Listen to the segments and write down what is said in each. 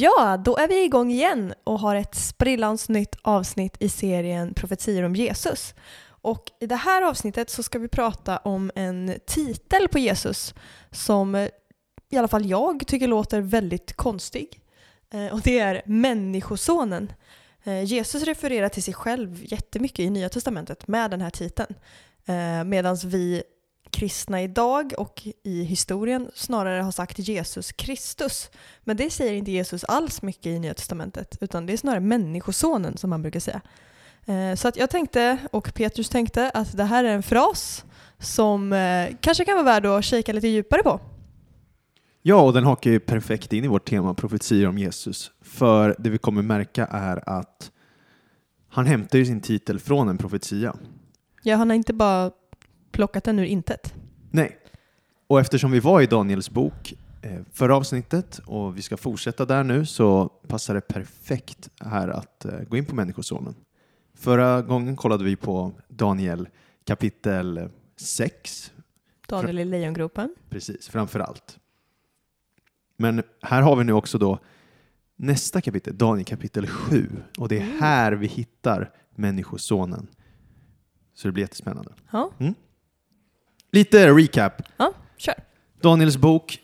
Ja, då är vi igång igen och har ett sprillans nytt avsnitt i serien Profetier om Jesus. Och i det här avsnittet så ska vi prata om en titel på Jesus som eh, i alla fall jag tycker låter väldigt konstig. Eh, och det är Människosonen. Eh, Jesus refererar till sig själv jättemycket i Nya Testamentet med den här titeln. Medan vi kristna idag och i historien snarare har sagt Jesus Kristus. Men det säger inte Jesus alls mycket i Nya Testamentet, utan det är snarare Människosonen som man brukar säga. Eh, Så att jag tänkte, och Petrus tänkte, att det här är en fras som eh, kanske kan vara värd att kika lite djupare på. Ja, och den hakar ju perfekt in i vårt tema profetier om Jesus. För det vi kommer märka är att han hämtar ju sin titel från en profetia. Ja, han har inte bara plockat den ur intet. Nej. Och eftersom vi var i Daniels bok eh, förra avsnittet och vi ska fortsätta där nu så passar det perfekt här att eh, gå in på Människosonen. Förra gången kollade vi på Daniel kapitel 6, Daniel i lejongropen. precis, framför allt. Men här har vi nu också då nästa kapitel, Daniel kapitel 7. Och det är Mm. här vi hittar Människosonen. Så det blir jättespännande. Ja, Lite recap. ja kör. Daniels bok,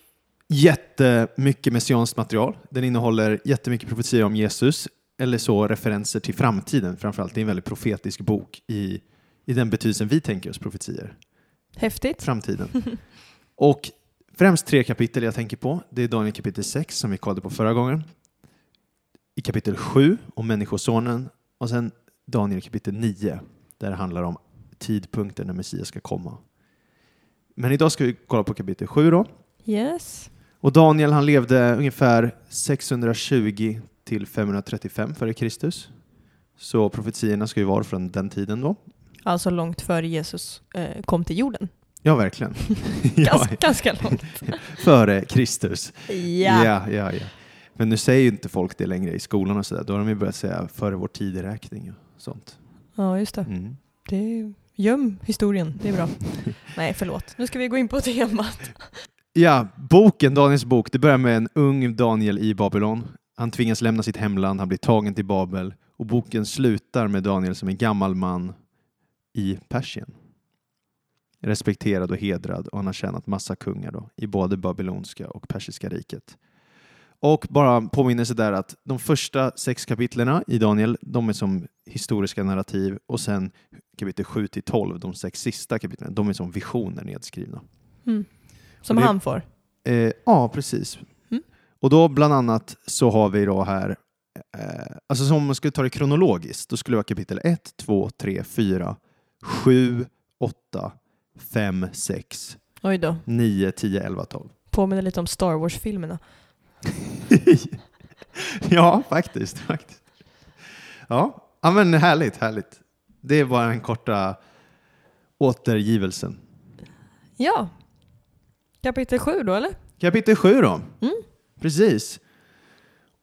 jättemycket messianskt material. Den innehåller jättemycket profetier om Jesus, eller så referenser till framtiden framförallt. Det är en väldigt profetisk bok i, i den betydelsen vi tänker oss profetier. Häftigt. Framtiden. Och främst tre kapitel jag tänker på. Det är Daniel kapitel 6 som vi kollade på förra gången. I kapitel 7 om Människosonen och sen Daniel kapitel 9 där det handlar om tidpunkten när Messias ska komma. Men idag ska vi kolla på kapitel 7 då. Yes. Och Daniel han levde ungefär 620 till 535 före Kristus. Så profetierna ska ju vara från den tiden då. Alltså långt före Jesus eh, kom till jorden. Ja, verkligen. Ganska, ganska långt. före Kristus. Ja. Ja, ja, ja. Men nu säger ju inte folk det längre i skolan och sådär. Då har de ju börjat säga före vår tideräkning och sånt. ja, just det. Mm. det göm historien, det är bra. Nej, förlåt. Nu ska vi gå in på temat. Ja, boken, Daniels bok, det börjar med en ung Daniel i Babylon. Han tvingas lämna sitt hemland, han blir tagen till Babel och boken slutar med Daniel som en gammal man i Persien. Respekterad och hedrad och han har tjänat massa kungar då, i både babylonska och persiska riket. Och bara påminnelse där att de första sex kapitlerna i Daniel, de är som historiska narrativ och sen kapitel 7 till 12, de sex sista kapitlen, de är som visioner nedskrivna. Mm. Som det- han får. Eh, ja, precis. Mm. Och då bland annat så har vi då här, eh, alltså som om man skulle ta det kronologiskt, då skulle det vara kapitel 1, 2, 3, 4, 7, 8, 5, 6, Oj då. 9, 10, 11, 12. Påminner lite om Star Wars-filmerna. ja, faktiskt. faktiskt. Ja. ja, men härligt, härligt. Det var den korta återgivelsen. Ja. Kapitel 7 då, eller? Kapitel 7 då. Mm. Precis.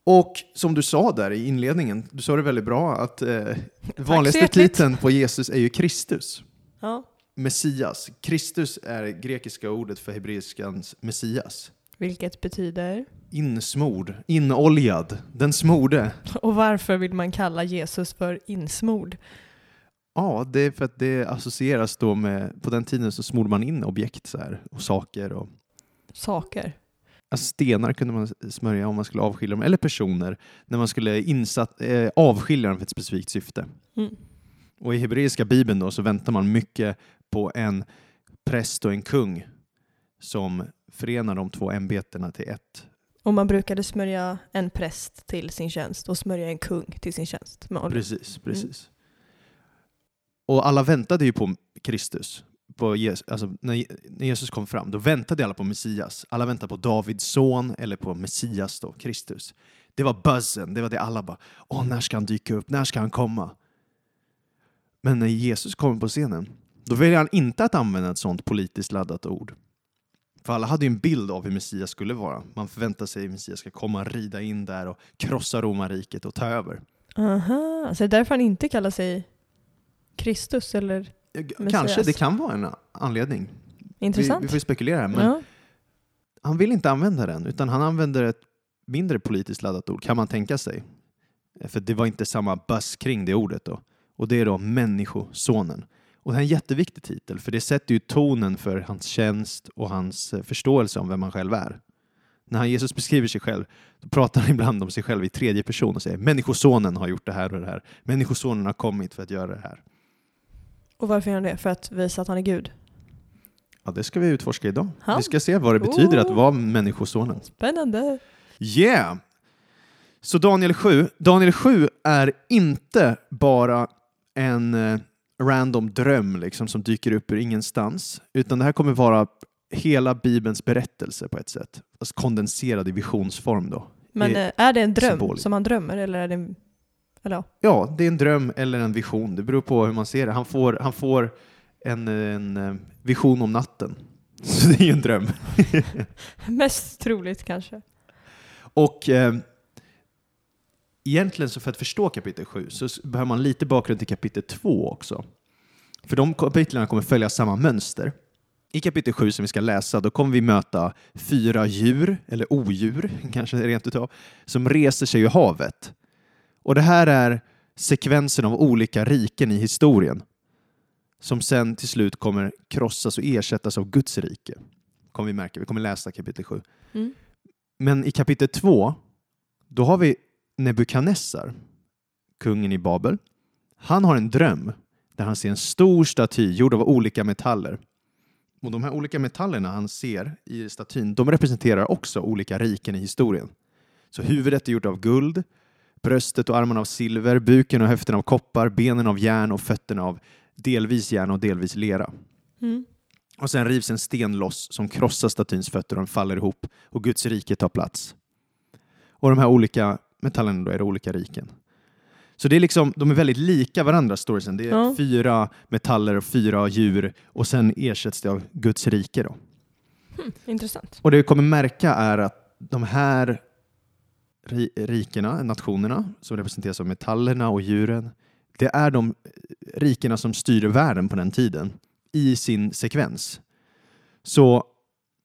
Och som du sa där i inledningen, du sa det väldigt bra, att eh, vanligaste titeln på Jesus är ju Kristus. Ja. Messias. Kristus är grekiska ordet för hebreiskans Messias. Vilket betyder? Insmord, inoljad, den smorde. Och varför vill man kalla Jesus för insmord? Ja, det är för att det associeras då med, på den tiden så smorde man in objekt så här, och saker och Saker. Alltså stenar kunde man smörja om man skulle avskilja dem, eller personer, när man skulle insatt, eh, avskilja dem för ett specifikt syfte. Mm. Och i hebreiska bibeln då så väntar man mycket på en präst och en kung som förenar de två ämbetena till ett. Och man brukade smörja en präst till sin tjänst och smörja en kung till sin tjänst. Med olja. Precis, precis. Och alla väntade ju på Kristus på Jesus, alltså när, när Jesus kom fram, då väntade alla på Messias. Alla väntade på Davids son eller på Messias då, Kristus. Det var buzzen, det var det alla bara, åh när ska han dyka upp, när ska han komma? Men när Jesus kommer på scenen, då väljer han inte att använda ett sånt politiskt laddat ord. För alla hade ju en bild av hur Messias skulle vara. Man förväntar sig att Messias ska komma, rida in där och krossa romarriket och ta över. Aha, så det är därför han inte kallar sig Kristus eller Messias. Kanske, det kan vara en anledning. Intressant. Vi, vi får spekulera här, men ja. han vill inte använda den, utan han använder ett mindre politiskt laddat ord, kan man tänka sig. För det var inte samma buzz kring det ordet då. Och det är då Människosonen. Och det är en jätteviktig titel, för det sätter ju tonen för hans tjänst och hans eh, förståelse om vem han själv är. När Jesus beskriver sig själv, då pratar han ibland om sig själv i tredje person och säger Människosonen har gjort det här och det här. Människosonen har kommit för att göra det här. Och varför gör han det? För att visa att han är Gud? Ja, det ska vi utforska idag. Ha? Vi ska se vad det betyder Oh. att vara Människosonen. Spännande. Yeah! Så Daniel 7, Daniel 7 är inte bara en eh, random dröm liksom, som dyker upp ur ingenstans, utan det här kommer vara hela Bibelns berättelse på ett sätt. Alltså kondenserad i visionsform då. Men Det eh, är det en dröm symboliskt. som han drömmer eller är det en... Eller ja. Ja, det är en dröm eller en vision. Det beror på hur man ser det. Han får, han får en, en eh, vision om natten. Så det är ju en dröm. Mest troligt kanske. Och eh, egentligen så för att förstå kapitel 7 så behöver man lite bakgrund till kapitel 2 också. För de kapitlen kommer följa samma mönster. I kapitel 7 som vi ska läsa, då kommer vi möta fyra djur, eller odjur kanske rent utav, som reser sig ur havet. Och det här är sekvensen av olika riken i historien som sen till slut kommer krossas och ersättas av Guds rike. Kommer vi märka, vi kommer läsa kapitel 7. Mm. Men i kapitel 2, då har vi Nebukadnessar, kungen i Babel. Han har en dröm där han ser en stor staty gjord av olika metaller. Och de här olika metallerna han ser i statyn, de representerar också olika riken i historien. Så huvudet är gjort av guld, bröstet och armarna av silver, buken och höften av koppar, benen av järn och fötterna av delvis järn och delvis lera. Mm. Och sen rivs en sten loss som krossar statyns fötter och den faller ihop och Guds rike tar plats. Och de här olika metallerna då är det olika riken. Så det är liksom, de är väldigt lika varandra storiesen. Det är Ja. fyra metaller och fyra djur och sen ersätts det av Guds rike då. Hm, intressant. Och det vi kommer märka är att de här ri- rikena, nationerna, som representeras av metallerna och djuren, det är de rikena som styr världen på den tiden i sin sekvens. Så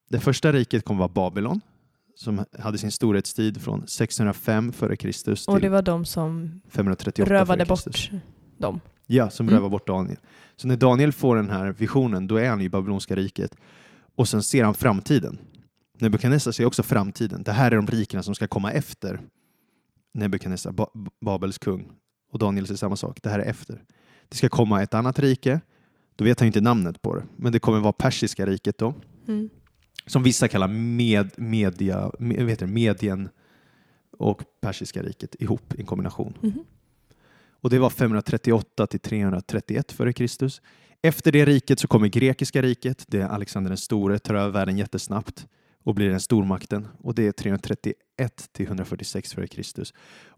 det första riket kommer vara Babylon, som hade sin storhetstid från 605 f.Kr. Och det var de som 538 rövade bort dem. Ja, som Mm. rövar bort Daniel. Så när Daniel får den här visionen, då är han i Babyloniska riket och sen ser han framtiden. Nebukadnessar ser också framtiden. Det här är de rikena som ska komma efter Nebukadnessar, ba Babels kung. Och Daniel ser samma sak. Det här är efter. Det ska komma ett annat rike. Då vet han inte namnet på det, men det kommer vara persiska riket då. Mm. Som vissa kallar med, media, med, heter det, medien och persiska riket ihop i en kombination. Mhm. Och det var 538 till 331 före Kristus. Efter det riket så kommer grekiska riket. Det är Alexander den store, tar över världen jättesnabbt och blir den stormakten. Och det är 331 till 146 före Kristus.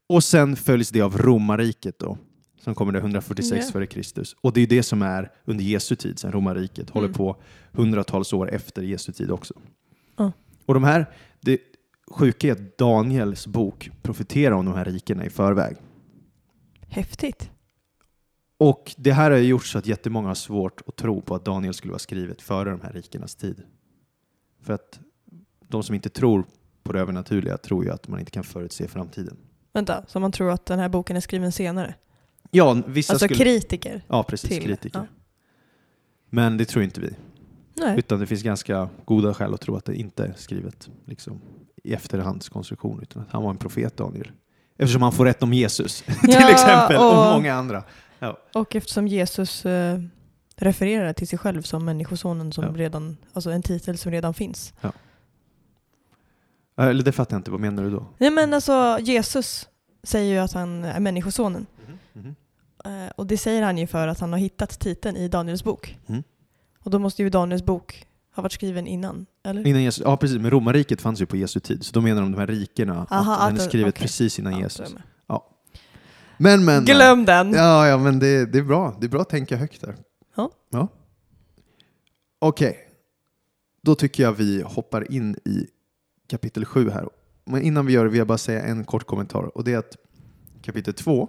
Och sen följs det av romarriket då, som kommer det 146 Ja. före Kristus. Och det är det som är under Jesu tid, sen romarriket håller Mm. på hundratals år efter Jesu tid också. Ja. Och de här, det sjuka är att Daniels bok profeterar om de här rikena i förväg. Häftigt. Och det här har gjort så att jättemånga har svårt att tro på att Daniel skulle vara skrivet före de här rikenas tid. För att de som inte tror på det övernaturliga tror ju att man inte kan förutse framtiden. Vänta, så man tror att den här boken är skriven senare? Ja, vissa Alltså skulle... kritiker? Ja, precis. till- kritiker. ja. Men det tror inte vi. Nej. Utan det finns ganska goda skäl att tro att det inte är skrivet liksom, i efterhandskonstruktion. Utan att han var en profet, Daniel. Eftersom han får rätt om Jesus, till Ja, exempel, och, och- många andra. Och eftersom Jesus eh, refererar till sig själv som Människosonen, som Ja. redan, alltså en titel som redan finns. Eller det fattar jag inte, vad menar du då? Nej men alltså Jesus säger ju att han är Människosonen. Mhm. Eh, och det säger han ju för att han har hittat titeln i Daniels bok. Mm. Och då måste ju Daniels bok ha varit skriven innan, eller? Innan Jesus, ja precis, men romarriket fanns ju på Jesu tid, så då menar de de här rikena, Aha, att den är skrivet okej. precis innan Ja, Jesus. med. Men men. Glöm den! Ja, ja men det, det är bra. Det är bra att tänka högt där. Ja. ja. Okej, då tycker jag vi hoppar in i kapitel 7 här. Men innan vi gör det vill jag bara säga en kort kommentar och det är att kapitel 2,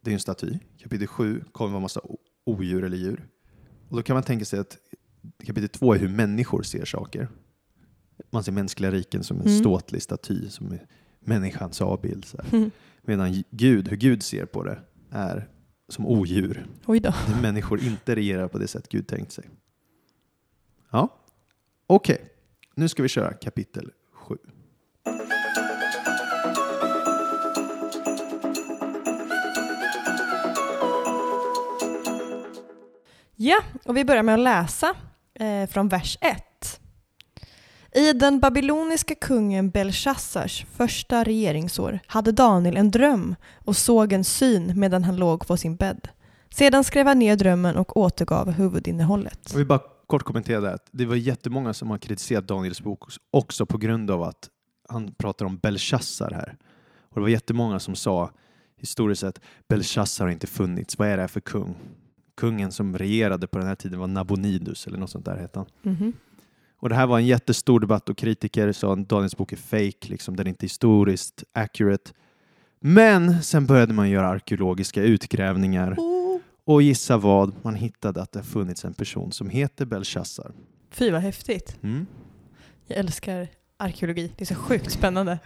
det är en staty. Kapitel 7 kommer vara massa o- odjur eller djur. Och då kan man tänka sig att kapitel 2 är hur människor ser saker. Man ser mänskliga riken som en Mm. ståtlig staty som är människans avbild. Mm. Medan Gud, hur Gud ser på det, är som odjur. Oj då. När människor inte regerar på det sätt Gud tänkt sig. Ja, okej. Nu ska vi köra kapitel 7. Ja, och vi börjar med att läsa eh, från vers 1. I den babyloniska kungen Belshazzars första regeringsår hade Daniel en dröm och såg en syn medan han låg på sin bädd. Sedan skrev han ner drömmen och återgav huvudinnehållet. Jag vill bara kort kommentera det. att Det var jättemånga som har kritiserat Daniels bok också på grund av att han pratar om Belshazzar här. Och det var jättemånga som sa historiskt sett Belshazzar har inte funnits. Vad är det här för kung? Kungen som regerade på den här tiden var Nabonidus eller något sånt där hette han. Mhm. Och det här var en jättestor debatt och kritiker sa att Daniels bok är fake, liksom, den är inte historiskt accurate. Men sen började man göra arkeologiska utgrävningar Oh. och gissa vad? Man hittade att det har funnits en person som heter Belshazzar. Fy vad häftigt. Mm. Jag älskar arkeologi. Det är så sjukt spännande.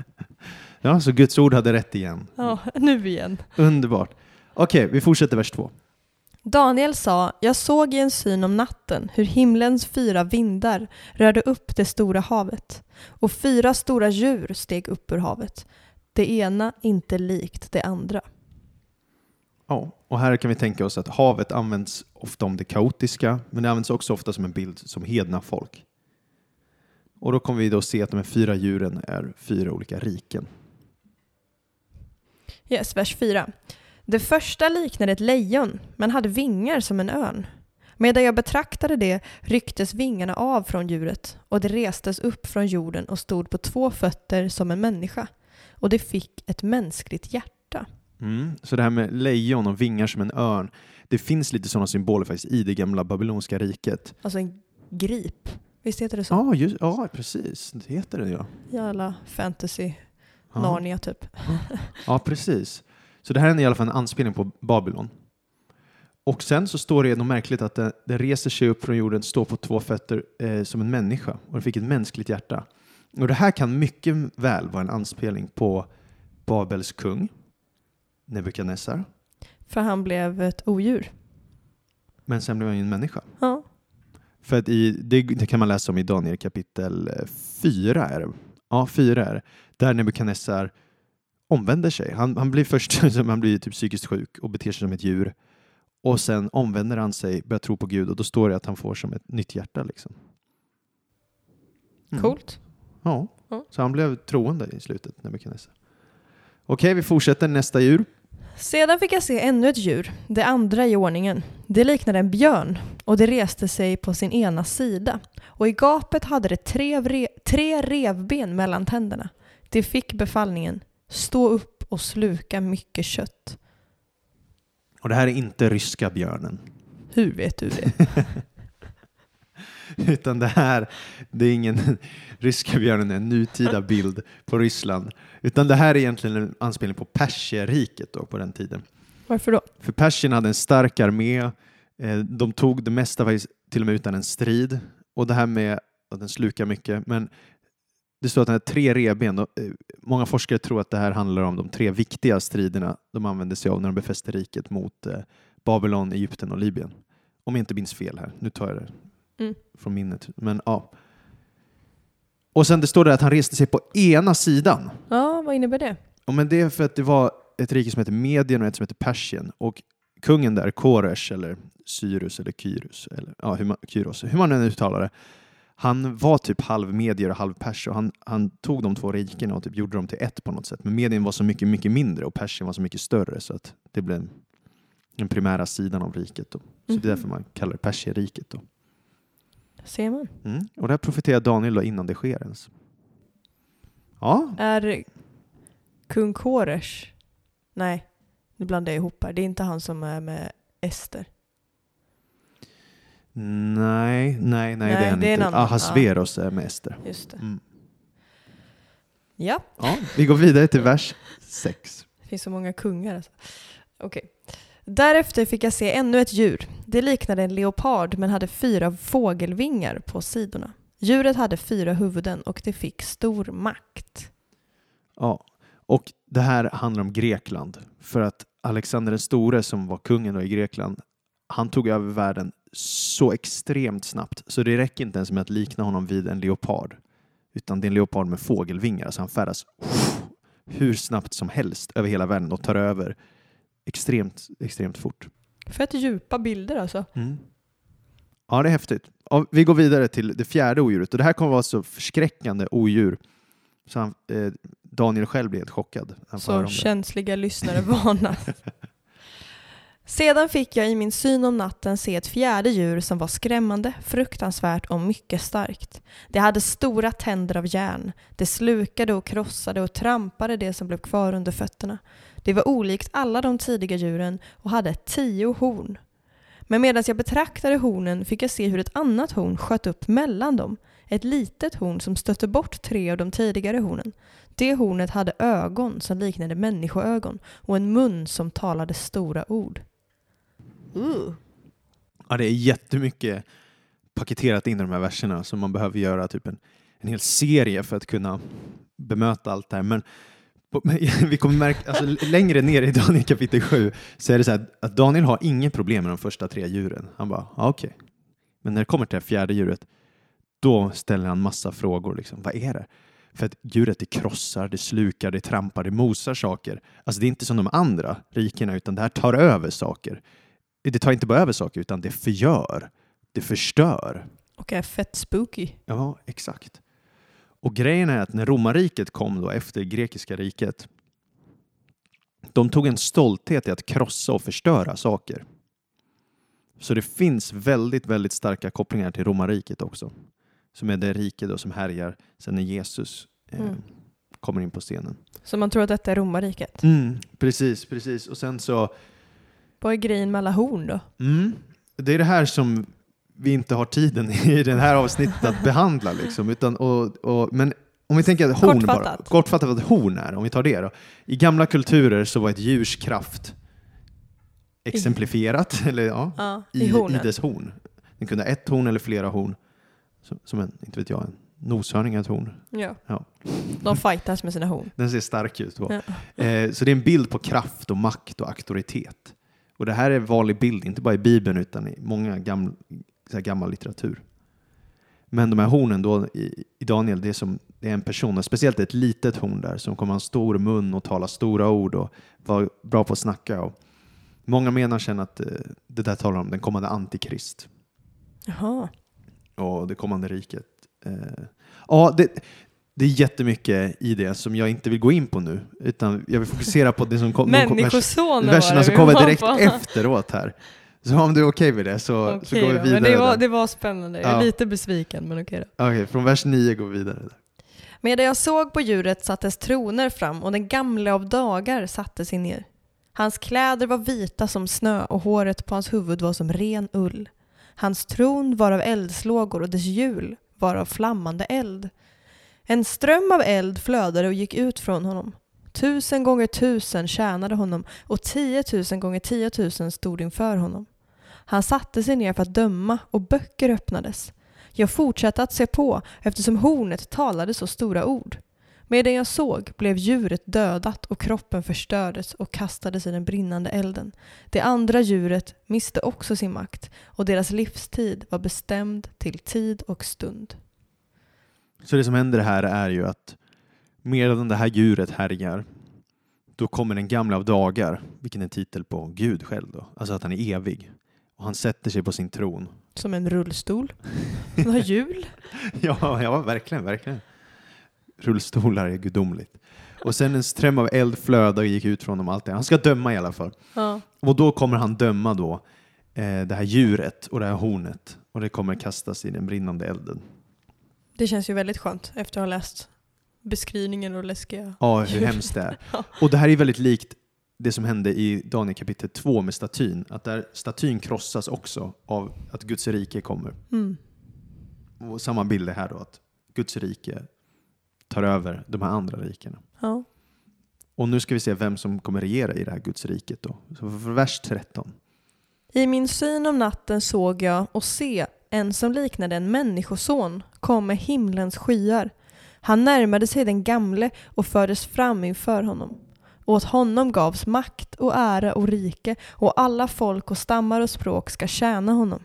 Ja, så Guds ord hade rätt igen. Ja, nu igen. Underbart. Okej, vi fortsätter vers två. Daniel sa, jag såg i en syn om natten hur himlens fyra vindar rörde upp det stora havet och fyra stora djur steg upp ur havet. Det ena inte likt det andra. Ja, och här kan vi tänka oss att havet används ofta om det kaotiska, men det används också ofta som en bild som hedna folk. Och då kommer vi då se att de här fyra djuren är fyra olika riken. Yes, vers 4. Det första liknade ett lejon, men hade vingar som en örn. Medan jag betraktade det rycktes vingarna av från djuret och det restes upp från jorden och stod på två fötter som en människa. Och det fick ett mänskligt hjärta. Mm. Så det här med lejon och vingar som en örn, det finns lite sådana symboler faktiskt i det gamla babyloniska riket. Alltså en grip. Visst heter det så? Ja, just, ja precis. Det heter det ja. Jävla fantasy, Ja. Narnia typ. Ja, precis. Så det här är i alla fall en anspelning på Babylon. Och sen så står det något märkligt att det, det reser sig upp från jorden, står på två fötter eh, som en människa och det fick ett mänskligt hjärta. Och det här kan mycket väl vara en anspelning på Babels kung, Nebukadnessar, För han blev ett odjur. men sen blev han ju en människa. Ja. För att i, det, det kan man läsa om i Daniel kapitel 4 är det. Ja, 4 är det. Där Nebukadnessar omvänder sig. Han, han blir först han blir typ psykiskt sjuk och beter sig som ett djur. Och sen omvänder han sig, börjar tro på Gud och då står det att han får som ett nytt hjärta. Liksom. Mm. Coolt. Ja, Ja. så han blev troende i slutet, Nebukadnessar. Okej, vi fortsätter nästa djur. Sedan fick jag se ännu ett djur, det andra i ordningen. Det liknade en björn och det reste sig på sin ena sida. Och i gapet hade det tre, tre revben mellan tänderna. Det fick befallningen, stå upp och sluka mycket kött. Och det här är inte ryska björnen. Hur vet du det? Utan det här, det är ingen ryska björnen, en nutida bild på Ryssland. Utan det här är egentligen en anspelning på Perserriket då på den tiden. Varför då? För Persien hade en stark armé, eh, de tog det mesta till och med utan en strid. Och det här med att den slukar mycket, men det står att den har tre revben. eh, Många forskare tror att det här handlar om de tre viktiga striderna de använde sig av när de befäste riket mot eh, Babylon, Egypten och Libyen. Om jag inte minns fel här. Nu tar jag det Mm. från minnet. Men ja. Och sen det står det att han reste sig på ena sidan. Ja, vad innebär det? Ja, men det är för att det var ett rike som heter Medien och ett som heter Persien. Och kungen där, Koresh eller Cyrus eller Kyrus, eller ja, hur man, Kyros, hur man än uttalar det. Han var typ halv medier och halv pers och han, han tog de två rikena och typ gjorde dem till ett på något sätt. Men Medien var så mycket, mycket mindre och Persien var så mycket större så att det blev den primära sidan av riket. Då. Så det är Mhm. därför man kallar det perserriket. Då. Ser man. Mm. Och det här profeterar Daniel då innan det sker ens. Ja, Är kung Koresh... Nej, nu blandar jag ihop här. Det är inte han som är med Ester. Nej, nej, nej, det Nej, är han det är inte. Ahasveros är med Ester. Just det. Mm. Ja, Ja, vi går vidare till vers 6. det finns så många kungar. Alltså. Okej. Därefter fick jag se ännu ett djur. Det liknade en leopard men hade fyra fågelvingar på sidorna. Djuret hade fyra huvuden och det fick stor makt. Ja, och det här handlar om Grekland. För att Alexander den store som var kungen i Grekland, han tog över världen så extremt snabbt så det räcker inte ens med att likna honom vid en leopard. Utan det är en leopard med fågelvingar, så han färdas hur snabbt som helst över hela världen och tar över extremt, extremt fort. Fett djupa bilder alltså. Ja, det är häftigt. Ja, vi går vidare till det fjärde odjuret och det här kommer vara så förskräckande odjur så han, eh, Daniel själv blir helt chockad. han Så känsliga lyssnare varnas. Sedan fick jag i min syn om natten se ett fjärde djur som var skrämmande, fruktansvärt och mycket starkt. Det hade stora tänder av järn. Det slukade och krossade och trampade det som blev kvar under fötterna. Det var olikt alla de tidiga djuren och hade tio horn. Men medan jag betraktade hornen fick jag se hur ett annat horn sköt upp mellan dem. Ett litet horn som stötte bort tre av de tidigare hornen. Det hornet hade ögon som liknade människoögon och en mun som talade stora ord. Uh. Ja, det är jättemycket paketerat in i de här verserna som man behöver göra typ en, en hel serie för att kunna bemöta allt det här. Men på- vi kommer märka, alltså, längre ner i Daniel kapitel 7 så är det så här att Daniel har inget problem med de första tre djuren. Han bara, ah, okej. Men när det kommer till det fjärde djuret, då ställer han massa frågor. Liksom. Vad är det? För att djuret det krossar, det slukar, det trampar, det mosar saker. Alltså det är inte som de andra rikena, utan det här tar över saker. Det tar inte bara över saker, utan det förgör. Det förstör. Och är fett spooky. Ja, exakt. Och grejen är att när romarriket kom då efter grekiska riket, de tog en stolthet i att krossa och förstöra saker. Så det finns väldigt, väldigt starka kopplingar till romarriket också. Som är det rike då som härjar sen när Jesus eh, Mm. kommer in på scenen. Så man tror att detta är romarriket. Mm, precis, precis. Och sen så Vad är grejen med alla horn då? Mm. Det är det här som vi inte har tiden i det här avsnittet att behandla. Liksom, utan, och, och, men om vi tänker att horn bara, Kortfattat. kortfattat vad ett horn är, om vi tar det då. I gamla kulturer så var ett djurs kraft exemplifierat, eller ja, Ja, i, i, i dess horn. Den kunde ha ett horn eller flera horn. Som, en, inte vet jag, en noshörning har ett horn. Ja. Ja. De fightas med sina horn. Den ser stark ut. Ja. Eh, så det är en bild på kraft och makt och auktoritet. Och det här är vanlig bild, inte bara i Bibeln utan i många gamla, gammal litteratur. Men de här hornen då i, i Daniel, det är, som, det är en person, speciellt ett litet horn där som kommer ha en stor mun och tala stora ord och vara bra på att snacka. Och många menar sen att eh, det där talar om den kommande antikrist Jaha. och det kommande riket. Eh, ja, det, det är jättemycket i det som jag inte vill gå in på nu, utan jag vill fokusera på det som kom, verserna det som vi kommer direkt på. efteråt här. Så om du är okej med det så, så Okej går vi vidare. Men det var, det var spännande. Jag är Ja. lite besviken, men okej då. Okej, från vers 9 går vi vidare. Medan jag såg på djuret sattes troner fram och den gamle av dagar satte sig ner. Hans kläder var vita som snö och håret på hans huvud var som ren ull. Hans tron var av eldslågor och dess hjul var av flammande eld. En ström av eld flödade och gick ut från honom. Tusen gånger tusen tjänade honom och tiotusen gånger tiotusen stod inför honom. Han satte sig ner för att döma och böcker öppnades. Jag fortsatte att se på eftersom hornet talade så stora ord. Medan jag såg blev djuret dödat och kroppen förstördes och kastades i den brinnande elden. Det andra djuret miste också sin makt och deras livstid var bestämd till tid och stund. Så det som händer här är ju att medan det här djuret härjar, då kommer den gamla av dagar, vilken är titel på Gud själv då, alltså att han är evig. Och han sätter sig på sin tron. Som en rullstol. Den har hjul. ja, ja, verkligen, verkligen. Rullstolar är gudomligt. Och sen en ström av eld flödade och gick ut från honom. Allt det. Han ska döma i alla fall. Ja. Och då kommer han döma då eh, det här djuret och det här hornet. Och det kommer kastas i den brinnande elden. Det känns ju väldigt skönt efter att ha läst beskrivningen och läskiga Ja, hur djur. hemskt det är. Ja. Och det här är väldigt likt det som hände i Daniel kapitel 2 med statyn. Att där statyn krossas också av att Guds rike kommer. Mm. Och samma bild är här då, att Guds rike tar över de här andra rikena. Ja. Och nu ska vi se vem som kommer regera i det här Guds riket då. Så vers 13. I min syn om natten såg jag och se en som liknade en människoson kom med himlens skyar. Han närmade sig den gamle och fördes fram inför honom. Och åt honom gavs makt och ära och rike och alla folk och stammar och språk ska tjäna honom.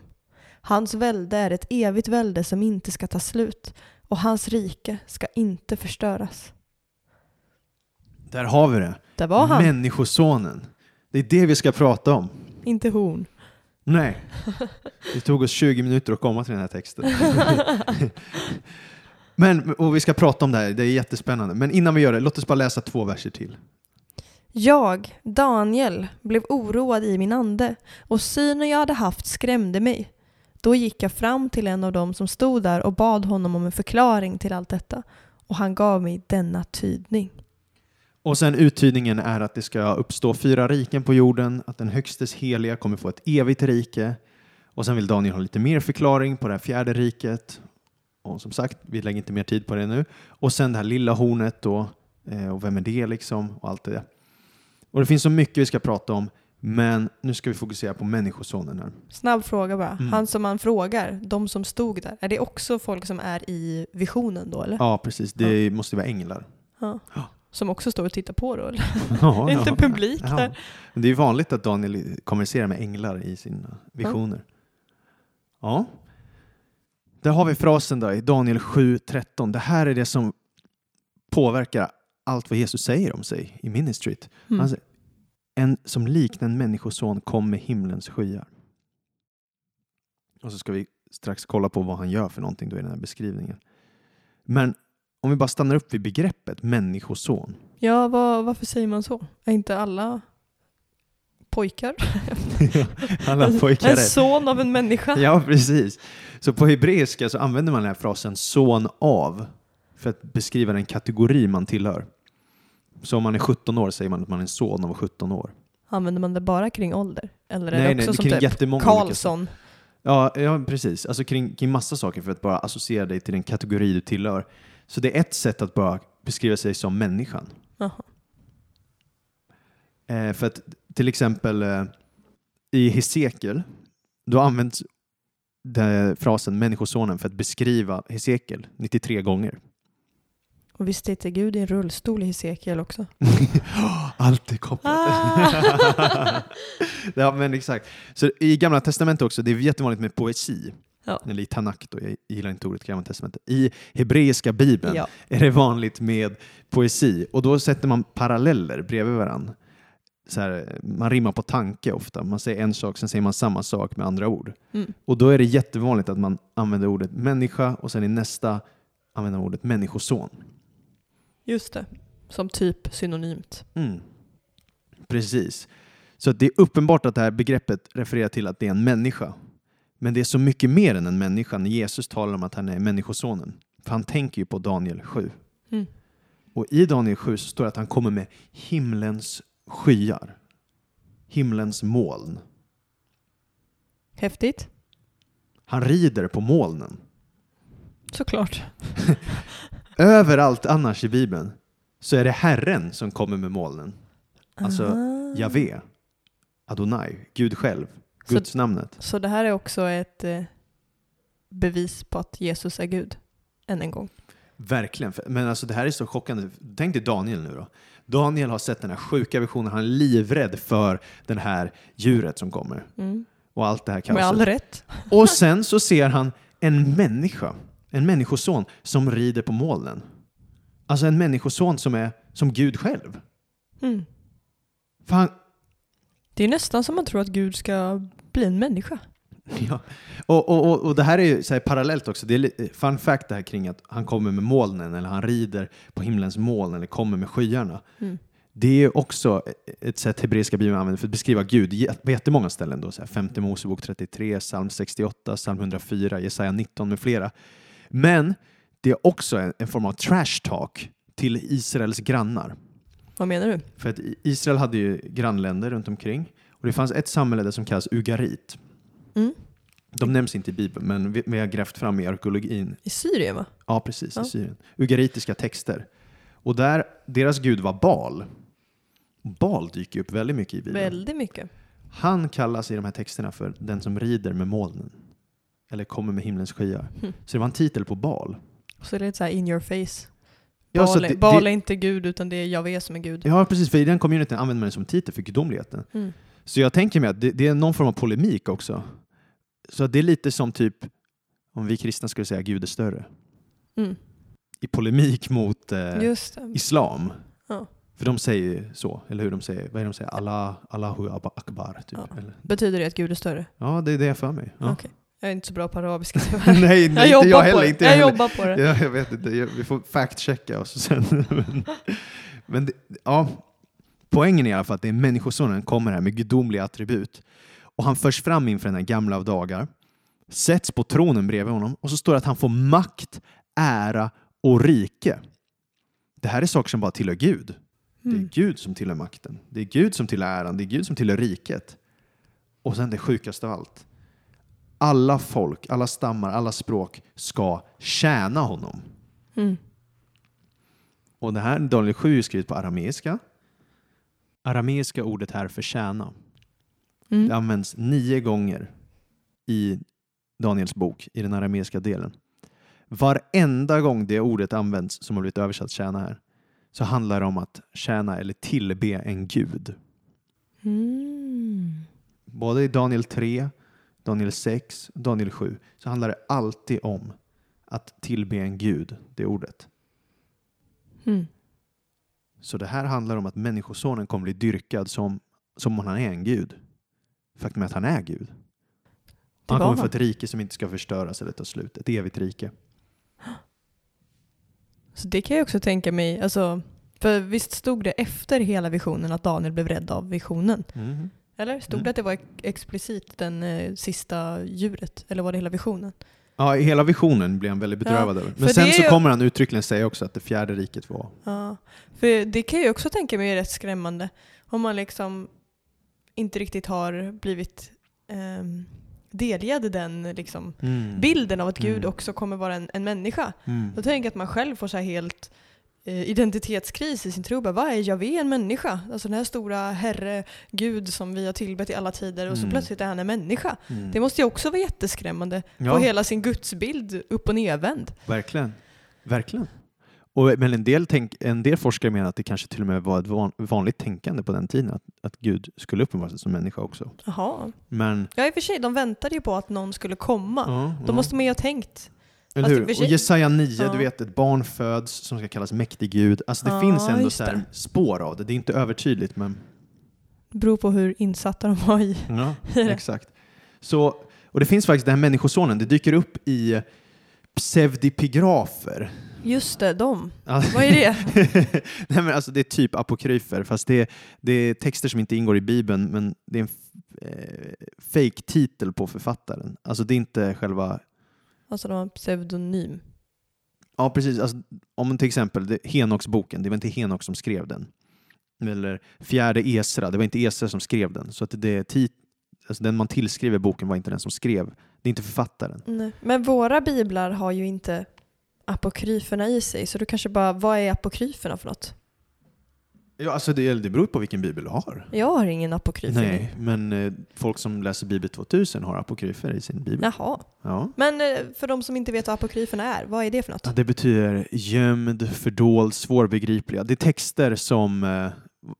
Hans välde är ett evigt välde som inte ska ta slut och hans rike ska inte förstöras. Där har vi det. Där var han, Människosonen. Det är det vi ska prata om. inte hon. Nej. Det tog oss 20 minuter att komma till den här texten. Men, och vi ska prata om det här, det är jättespännande. Men innan vi gör det, låt oss bara läsa två verser till. Jag, Daniel, blev oroad i min ande och synen jag hade haft skrämde mig. Då gick jag fram till en av dem som stod där och bad honom om en förklaring till allt detta och han gav mig denna tydning. Och sen uttydningen är att det ska uppstå fyra riken på jorden, att den högstes heliga kommer få ett evigt rike. Och sen vill Daniel ha lite mer förklaring på det här fjärde riket. Och som sagt, vi lägger inte mer tid på det nu. Och sen det här lilla hornet då, eh, och vem är det liksom, och allt det där. Och det finns så mycket vi ska prata om, men nu ska vi fokusera på människosonen här. Snabb fråga bara. Mm. Han som man frågar, de som stod där, är det också folk som är i visionen då eller? Ja, precis. Det måste vara änglar. Ja. Som också står och tittar på då eller? Ja, Inte ja. publik Ja. där. Det är ju vanligt att Daniel kommunicerar med änglar i sina visioner. Ja. Där har vi frasen då i Daniel 7.13. Det här är det som påverkar allt vad Jesus säger om sig i ministryt. Mm. Säger, en som liknar en människoson kom med himlens skyar. Och så ska vi strax kolla på vad han gör för någonting då i den här beskrivningen. Men om vi bara stannar upp vid begreppet människoson. Ja, vad, varför säger man så? Är inte alla pojkar? Alla pojkar En son av en människa? Ja, precis. Så på hebreiska så använder man den här frasen son av för att beskriva den kategori man tillhör. Så om man är 17 år säger man att man är en son av 17 år. Använder man det bara kring ålder? Eller är Nej, det också nej, som kring typ Karlsson? Ja, ja precis. Alltså kring, kring massa saker för att bara associera dig till den kategori du tillhör. Så det är ett sätt att bara beskriva sig som människan. Eh, för att till exempel eh, i Hesekiel, då används frasen människosonen för att beskriva Hesekiel 93 gånger. Och visst sitter Gud i en rullstol i Hesekiel också? Allt är kopplat. Ah! ja, men exakt. Så i Gamla Testamentet också, det är jättevanligt med poesi. Ja. Eller i Tanakh då, jag gillar inte ordet Gamla Testamentet. I hebreiska bibeln ja. är det vanligt med poesi och då sätter man paralleller bredvid varandra. Så här, man rimmar på tanke ofta. Man säger en sak, sen säger man samma sak med andra ord. Mm. Och då är det jättevanligt att man använder ordet människa och sen i nästa använder man ordet människoson. Just det. Som typ synonymt. Mm. Precis. Så det är uppenbart att det här begreppet refererar till att det är en människa. Men det är så mycket mer än en människa när Jesus talar om att han är människosonen. För han tänker ju på Daniel 7. Mm. Och i Daniel 7 så står det att han kommer med himlens skyar. Himlens moln. Häftigt. Han rider på molnen. Såklart. Överallt annars i Bibeln så är det Herren som kommer med molnen. Alltså, Ah. Javé, Adonai, Gud själv, Så- Guds namnet. Så det här är också ett eh, bevis på att Jesus är Gud. Än en gång. Verkligen. Men alltså det här är så chockande. Tänk dig Daniel nu då. Daniel har sett den här sjuka visionen. Han är livrädd för den här djuret som kommer. Mm. Och allt det här Med all kaoset. rätt. Och sen så ser han en människa, en människoson som rider på molnen. Alltså en människoson som är som Gud själv. Mm. För han, Det är nästan som man tror att Gud ska bli en människa. Ja. Och, och, och, och det här är ju så parallellt också. Det är fun fact det här kring att han kommer med molnen eller han rider på himlens moln eller kommer med skyarna. Mm. Det är också ett sätt hebreiska bibeln använder för att beskriva Gud på jättemånga ställen. Då, så här, femte Mosebok 33, psalm 68, psalm 104, Jesaja 19 med flera. Men det är också en, en form av trash talk till Israels grannar. Vad menar du? För att Israel hade ju grannländer runt omkring och det fanns ett samhälle där som kallas Ugarit. Mm. De nämns inte i Bibeln, men vi, vi har grävt fram i arkeologin. I Syrien va? Ja, precis, Ja. i Syrien. Ugaritiska texter. Och där, deras gud var Bal. Bal dyker upp väldigt mycket i Bibeln. Väldigt mycket. Han kallas i de här texterna för den som rider med molnen. Eller kommer med himlens skyar. Hmm. Så det var en titel på Bal. Så det är lite så här in your face. Ja, är- det- det- är inte Gud utan det är Javé som är Gud. Ja, precis. För i den communityn använder man det som titel för gudomligheten. Mm. Så jag tänker mig att det, det är någon form av polemik också. Så det är lite som typ om vi kristna skulle säga Gud är större. Mm. I polemik mot eh, islam. Ja. För de säger ju så, eller hur? De säger, vad är det de säger? Allah, Allahu Akbar. Typ. Ja. Betyder det att Gud är större? ja, det är det jag för mig. Ja. Okej. Jag är inte så bra på arabiska tyvärr. nej, nej, inte jobbar jag heller. Inte jag jag heller. jobbar på det. Ja, jag vet inte, Jag- vi får fact-checka oss sen. men men det, ja, poängen är i alla fall att det är Människosonen kommer här med gudomliga attribut. Och han förs fram inför den här gamla av dagar, sätts på tronen bredvid honom och så står det att han får makt, ära och rike. Det här är saker som bara tillhör Gud. Det är Mm. Gud som tillhör makten. Det är Gud som tillhör äran. Det är Gud som tillhör riket. Och sen det sjukaste av allt. Alla folk, alla stammar, alla språk ska tjäna honom. Mm. Och det här Daniel 7 är skrivet på arameiska. Arameiska ordet här för tjäna. Det Mm. används nio gånger i Daniels bok, i den arameiska delen. Varenda gång det ordet används som har blivit översatt tjäna här så handlar det om att tjäna eller tillbe en gud. Mm. Både i Daniel 3, Daniel 6, Daniel 7 så handlar det alltid om att tillbe en gud, det ordet. Mm. Så det här handlar om att Människosonen kommer bli dyrkad som, som om han är en gud. Faktum är att han är Gud. Han kommer få ett rike som inte ska förstöras eller ta slut. Ett evigt rike. Så det kan jag också tänka mig, alltså, för visst stod det efter hela visionen att Daniel blev rädd av visionen? Mhm. Eller stod Mm. det att det var ex- explicit den eh, sista djuret? Eller var det hela visionen? Ja, i hela visionen blir han väldigt bedrövad över. Men sen så ju- kommer han uttryckligen säga också att det fjärde riket var... Ja, för det kan jag också tänka mig är rätt skrämmande. Om man liksom inte riktigt har blivit um, delgad den liksom, bilden av att Gud Mm. också kommer vara en, en människa. Mm. Då tänker jag att man själv får så här helt eh, identitetskris i sin tro. Bara, Vad är Javé en människa? Alltså den här stora herre, Gud som vi har tillbett i alla tider och så Mm. plötsligt är han en människa. Mm. Det måste ju också vara jätteskrämmande. Ja. Få hela sin gudsbild upp och nervänd. Verkligen. Verkligen. Och, men en del, tänk, en del forskare menar att det kanske till och med var ett van, vanligt tänkande på den tiden, att, att Gud skulle uppenbara sig som människa också. Jaha. Men... Ja i och för sig, de väntade ju på att någon skulle komma. Ja, Då ja. måste man ju ha tänkt. Eller i hur? och Jesaja 9, Ja. du vet ett barn föds som ska kallas mäktig Gud. Alltså det Ja, finns ändå så här spår av det. Det är inte övertydligt men Det beror på hur insatta de var i. ja, I det. exakt. Så, och det finns faktiskt den här människosonen, det dyker upp i pseudipigrafer. Just det, de. Ja. Vad är det? Nej, men alltså det är typ apokryfer, fast det är, det är texter som inte ingår i Bibeln, men det är en eh, fake-titel på författaren. Alltså det är inte själva... Alltså de har en pseudonym. Ja, precis. Alltså, om till exempel det, Henoksboken, det var inte Henok som skrev den. Eller Fjärde Esra, det var inte Esra som skrev den. Så att det tit, alltså den man tillskriver boken var inte den som skrev. Det är inte författaren. Nej. Men våra biblar har ju inte apokryferna i sig, så du kanske bara, vad är apokryferna för något? Ja, alltså det, det beror på vilken bibel du har. Jag har ingen apokryf i Nej, men eh, folk som läser Bibel 2000 har apokryfer i sin bibel. Jaha. Ja. Men eh, för de som inte vet vad apokryferna är, vad är det för något? Ja, det betyder gömd, fördold, svårbegripliga. Det är texter som eh,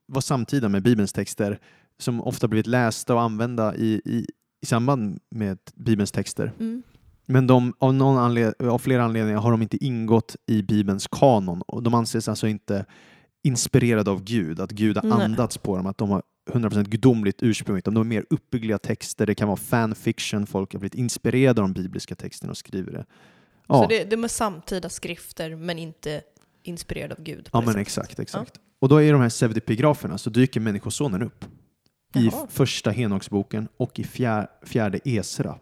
var samtida med Bibelns texter som ofta blivit lästa och använda i, i, i samband med Bibelns texter. Mm. Men de, av, någon anled, av flera anledningar har de inte ingått i Bibelns kanon och de anses alltså inte inspirerade av Gud, att Gud har andats på dem, att de har 100% gudomligt ursprung, utan de är mer uppbyggliga texter. Det kan vara fanfiction, folk har blivit inspirerade av de bibliska texterna och skriver det. Ja, Så det, de är samtida skrifter men inte inspirerade av Gud. ja men exakt, exakt. Och då i de här pseudepigraferna så dyker Människosonen upp. I Jaha. första Henoksboken och i fjär, fjärde Esra.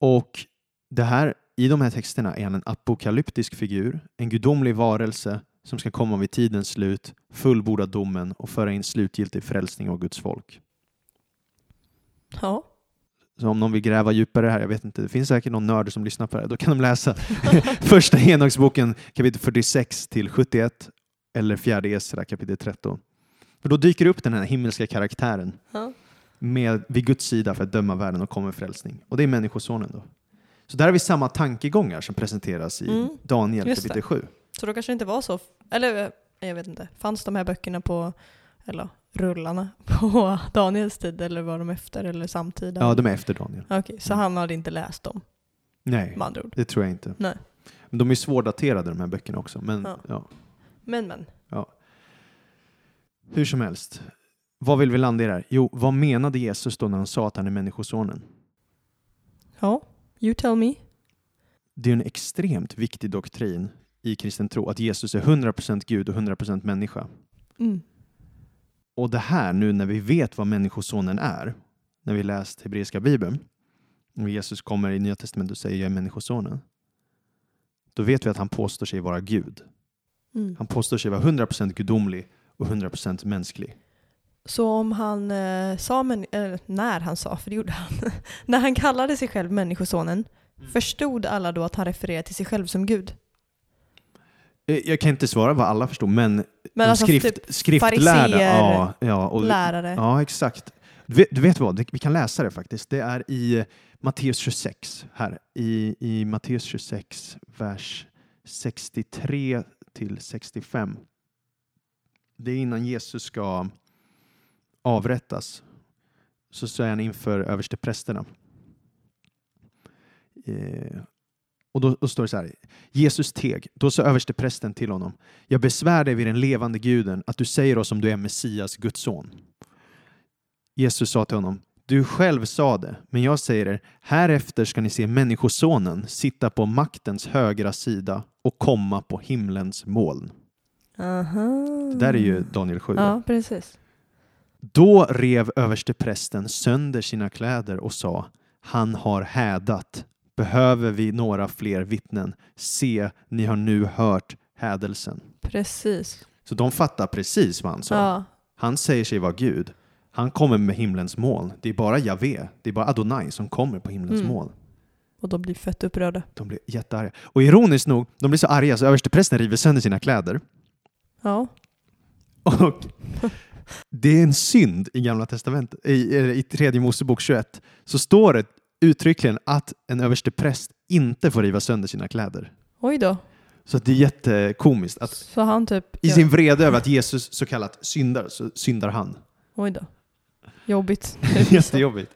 Och det här, i de här texterna är han en apokalyptisk figur, en gudomlig varelse som ska komma vid tidens slut, fullborda domen och föra in slutgiltig frälsning av Guds folk. Ja. Så om någon vill gräva djupare här, jag vet inte, det finns säkert någon nörd som lyssnar på det här, då kan de läsa första Henoksboken kapitel 46 till 71 eller fjärde Esra kapitel 13. För då dyker upp den här himmelska karaktären ja. med, vid Guds sida för att döma världen och komma frälsning. Och det är Människosonen då. Så där har vi samma tankegångar som presenteras i Mm, Daniel kapitel 7. Så då kanske det inte var så, eller jag vet inte, fanns de här böckerna på, eller rullarna på Daniels tid eller var de efter eller samtida? Ja, de är efter Daniel. Okej, så Mm. han hade inte läst dem Nej, med andra ord. det tror jag inte. Nej. Men de är svårdaterade de här böckerna också. Men, Ja. ja. Men men, Hur som helst, vad vill vi landa i det här? Jo, vad menade Jesus då när han sa att han är Människosonen? ja, you tell me. Det är en extremt viktig doktrin i kristen tro att Jesus är 100% Gud och 100% människa. Mm. Och det här nu när vi vet vad Människosonen är, när vi läst hebreiska bibeln, och Jesus kommer i Nya Testamentet och säger jag är Människosonen, då vet vi att han påstår sig vara Gud. Mm. Han påstår sig vara 100% gudomlig och 100% mänsklig. Så om han eh, sa, men, eller när han sa, för det gjorde han, när han kallade sig själv Människosonen, Mm. förstod alla då att han refererade till sig själv som Gud? Eh, Jag kan inte svara vad alla förstod, men, Men alltså skrift, typ skriftlärda, ja, ja, och, lärare. ja, exakt. Du vet, du vet vad, vi kan läsa det faktiskt. Det är i Matteus 26, här. I, i Matteus 26, vers 63 till 65. Det är innan Jesus ska avrättas. Så står han inför översteprästerna. Eh, och då, då står det så här. Jesus teg. Då sa översteprästen till honom. Jag besvär dig vid den levande guden att du säger oss om du är Messias, Guds son. Jesus sa till honom. Du själv sa det, men jag säger er, härefter ska ni se Människosonen sitta på maktens högra sida och komma på himlens moln. Aha. Det där är ju Daniel 7. Ja, precis. Då rev översteprästen sönder sina kläder och sa, han har hädat. Behöver vi några fler vittnen? Se, ni har nu hört hädelsen. Precis. Så de fattar precis vad han sa. Ja. Han säger sig vara Gud. Han kommer med himlens moln. Det är bara Javé, det är bara Adonai som kommer på himlens Mm. moln. Och de blir fett upprörda. De blir jättearga. Och ironiskt nog, de blir så arga så översteprästen river sönder sina kläder. Ja. Och det är en synd i Gamla testamentet. I, i tredje Mosebok 21 så står det uttryckligen att en överstepräst inte får riva sönder sina kläder. Oj då. Så det är jättekomiskt att Så han typ... i sin vrede över att Jesus så kallat syndar, så syndar han. Oj då. Jobbigt. Jättejobbigt.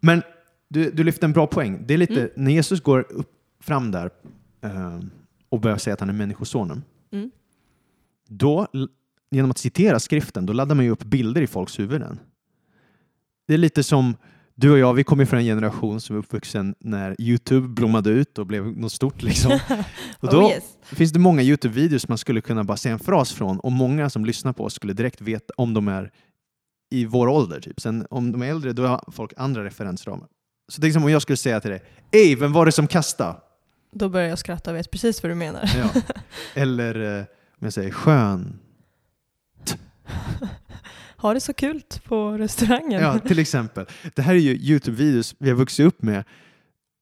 Men du, du lyfte en bra poäng. Det är lite, Mm. när Jesus går upp, fram där eh, och börjar säga att han är människosonen, Mm. då, genom att citera skriften, då laddar man ju upp bilder i folks huvuden. Det är lite som du och jag, vi kommer från en generation som är uppvuxen när Youtube blommade ut och blev något stort. Liksom. Och då oh yes. finns det många Youtube-videos man skulle kunna bara säga en fras från och många som lyssnar på oss skulle direkt veta om de är i vår ålder. Typ. Sen om de är äldre, då har folk andra referensramar. Så är som om jag skulle säga till dig, Ey, vem var det som kastade? Då börjar jag skratta och vet precis vad du menar. Ja. Eller eh, om jag säger skön. Har det så kul på restaurangen. Ja, till exempel. Det här är ju Youtube-videos vi har vuxit upp med.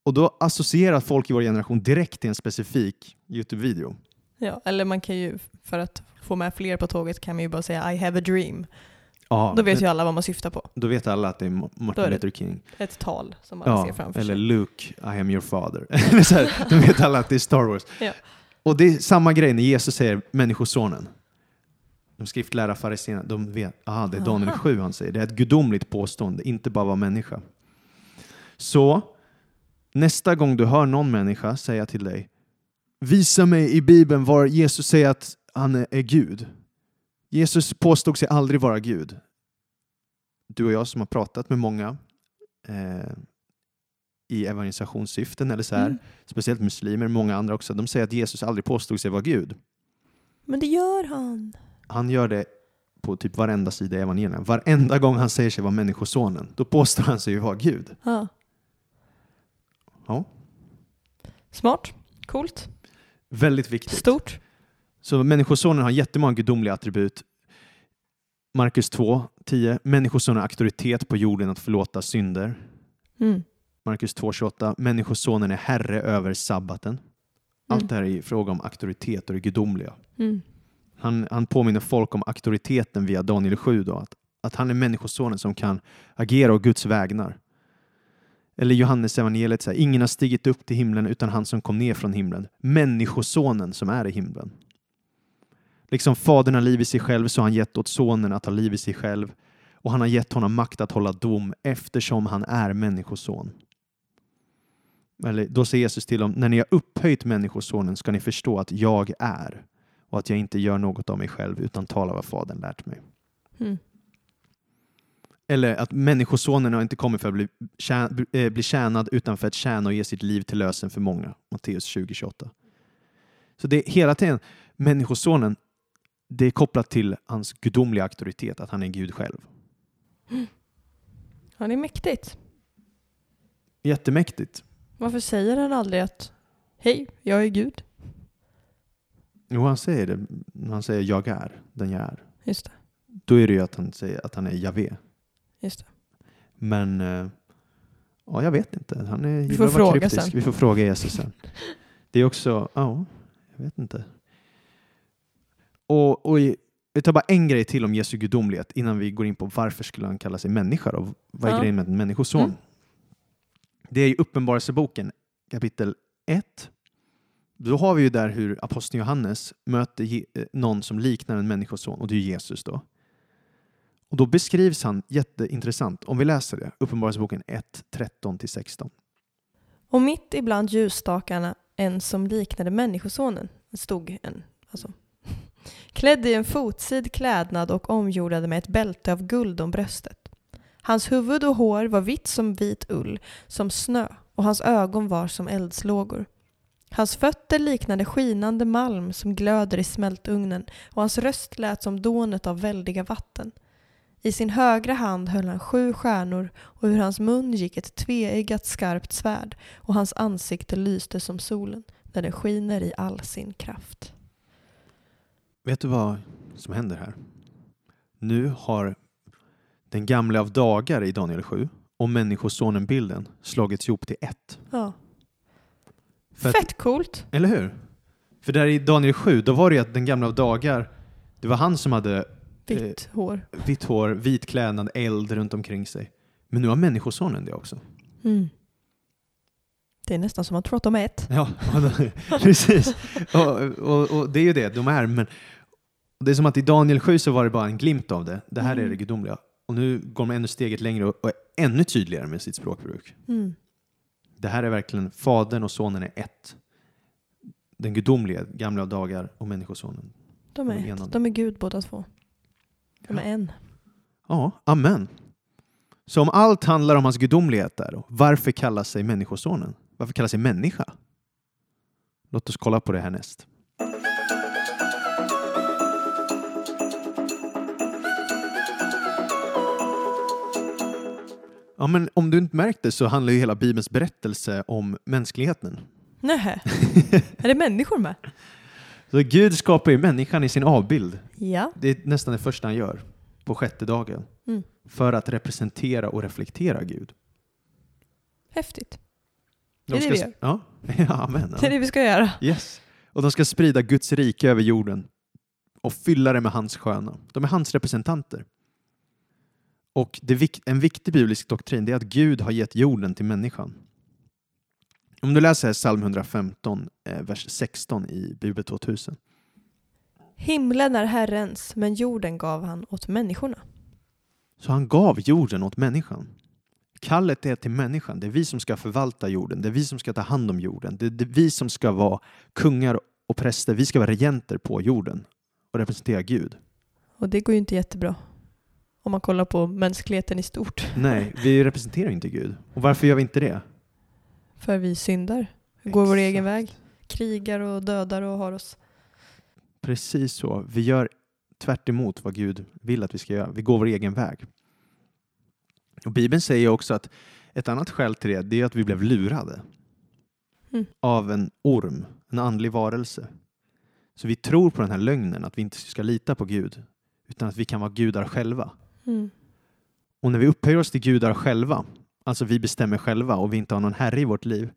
Och då associerar folk i vår generation direkt till en specifik Youtube-video. Ja, eller man kan ju, för att få med fler på tåget kan man ju bara säga I have a dream. Ja, Då vet men- ju alla vad man syftar på. då vet alla att det är Martin är det- Luther King. Ett tal som man ser Ja, framför eller sig. Luke, I am your father. Eller så här, då vet alla att det är Star Wars. Ja. Och det är samma grej när Jesus säger Människosonen. De skriftlärda fariséerna, de vet, aha, det är Daniel Aha. 7 han säger. Det är ett gudomligt påstående, inte bara vara människa. Så nästa gång du hör någon människa säga till dig Visa mig i Bibeln var Jesus säger att han är, är Gud. Jesus påstod sig aldrig vara Gud. Du och jag som har pratat med många eh, i evangelisationssyften eller så här, Mm. speciellt muslimer, många andra också, de säger att Jesus aldrig påstod sig vara Gud. Men det gör han. Han gör det på typ varenda sida i evangelierna. Varenda gång han säger sig vara människosonen, då påstår han sig ju vara Gud. Ja. Ja. Smart. Coolt. Väldigt viktigt. Stort. Så människosonen har jättemånga gudomliga attribut. Markus 2, 10. Människosonen har auktoritet på jorden att förlåta synder. Mm. Markus 2, 28. Människosonen är herre över sabbaten. Allt Mm. det här är i fråga om auktoritet och det gudomliga. Mm. Han, han påminner folk om auktoriteten via Daniel 7, då, att, att han är människosonen som kan agera å Guds vägnar. Eller Johannes evangeliet säger, ingen har stigit upp till himlen utan han som kom ner från himlen. Människosonen som är i himlen. Liksom Fadern har liv i sig själv så har han gett åt Sonen att ha liv i sig själv och han har gett honom makt att hålla dom eftersom han är människoson. Eller, då säger Jesus till dem, när ni har upphöjt Människosonen ska ni förstå att jag är och att jag inte gör något av mig själv utan talar vad Fadern lärt mig. Mm. Eller att Människosonen har inte kommit för att bli, tjän, eh, bli tjänad utan för att tjäna och ge sitt liv till lösen för många. Matteus 2028. Så det är hela tiden, Människosonen, det är kopplat till hans gudomliga auktoritet, att han är Gud själv. Ja, det är mäktigt. Jättemäktigt. Varför säger han aldrig att hej, jag är Gud? Jo, han säger det. Han säger jag är den jag är. Just det. Då är det ju att han säger att han är Javé. Just det. Men eh, ja, jag vet inte. Han är, Vi får fråga kryptisk. sen. Vi får fråga Jesus sen. Det är också, ja, jag vet inte. Och, och i- jag tar bara en grej till om Jesu gudomlighet innan vi går in på varför skulle han kalla sig människa och vad är Ja. grejen med en människoson? Mm. Det är ju Uppenbarelseboken kapitel 1. Då har vi ju där hur aposteln Johannes möter eh, någon som liknar en människoson och det är Jesus då. Och då beskrivs han jätteintressant. Om vi läser det, Uppenbarelseboken 1, 13-16. Och mitt ibland ljusstakarna en som liknade Människosonen stod en, alltså, klädd i en fotsid klädnad och omgjordad med ett bälte av guld om bröstet. Hans huvud och hår var vitt som vit ull, som snö, och hans ögon var som eldslågor. Hans fötter liknade skinande malm som glöder i smältugnen och hans röst lät som dånet av väldiga vatten. I sin högra hand höll han sju stjärnor och ur hans mun gick ett tveeggat skarpt svärd och hans ansikte lyste som solen när den skiner i all sin kraft. Vet du vad som händer här? Nu har den gamla av dagar i Daniel 7 och Människosonen-bilden slagits ihop till ett. Ja. För att- Fett coolt! Eller hur? För där i Daniel 7, då var det ju att den gamla av dagar, det var han som hade Vitt hår. vitt hår, vit klädnad, eld runt omkring sig. Men nu har Människosonen det också. Mm. Det är nästan som att prata om ett. Ja, precis. Och, och, och det är ju det, de är. Men det är som att i Daniel 7 så var det bara en glimt av det. Det här är Mm. det gudomliga. Och nu går de ännu steget längre och och är ännu tydligare med sitt språkbruk. Mm. Det här är verkligen, Fadern och Sonen är ett. Den gudomliga, gamla dagar och Människosonen. De De är enade. ett. De är Gud båda två. De är en. Ja, amen. Så om allt handlar om hans gudomlighet där, varför kallar sig Människosonen? Varför kallar sig människa? Låt oss kolla på det här Ja, men om du inte märkte så handlar ju hela Bibelns berättelse om mänskligheten. Nähä. är det människor med? Så Gud skapar ju människan i sin avbild. Ja. Det är nästan det första han gör på sjätte dagen. Mm. För att representera och reflektera Gud. Häftigt. De Det är ska det vi gör. Ja, ja amen. Det är Ja. det vi ska göra. Yes. Och de ska sprida Guds rike över jorden och fylla det med hans sköna. De är hans representanter. Och det, en viktig biblisk doktrin är att Gud har gett jorden till människan. Om du läser psalm 115, eh, vers 16 i Bibel 2000. Himlen är Herrens, men jorden gav han åt människorna. Så han gav jorden åt människan. Kallet är till människan. Det är vi som ska förvalta jorden. Det är vi som ska ta hand om jorden. Det är vi som ska vara kungar och präster. Vi ska vara regenter på jorden och representera Gud. Och det går ju inte jättebra. Om man kollar på mänskligheten i stort. Nej, vi representerar inte Gud. Och varför gör vi inte det? För vi syndar. Vi går vår Exakt. egen väg. Krigar och dödar och har oss. Precis så. Vi gör tvärt emot vad Gud vill att vi ska göra. Vi går vår egen väg. Och Bibeln säger också att ett annat skäl till det, det är att vi blev lurade Mm. av en orm, en andlig varelse. Så vi tror på den här lögnen att vi inte ska lita på Gud, utan att vi kan vara gudar själva. Mm. Och när vi upphöjer oss till gudar själva, alltså vi bestämmer själva och vi inte har någon herre i vårt liv,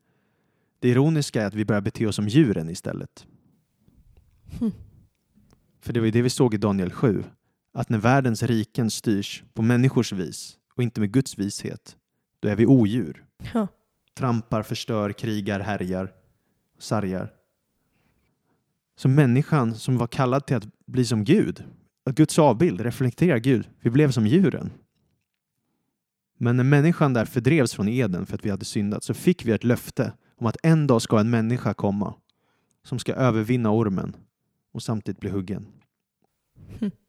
det ironiska är att vi börjar bete oss som djuren istället. Hmm. För det var ju det vi såg i Daniel 7, att när världens riken styrs på människors vis och inte med Guds vishet, då är vi odjur. Ja. Trampar, förstör, krigar, härjar, sargar. Så människan som var kallad till att bli som Gud, att Guds avbild reflekterar Gud, vi blev som djuren. Men när människan där fördrevs från Eden för att vi hade syndat så fick vi ett löfte om att en dag ska en människa komma som ska övervinna ormen och samtidigt bli huggen. Hmm.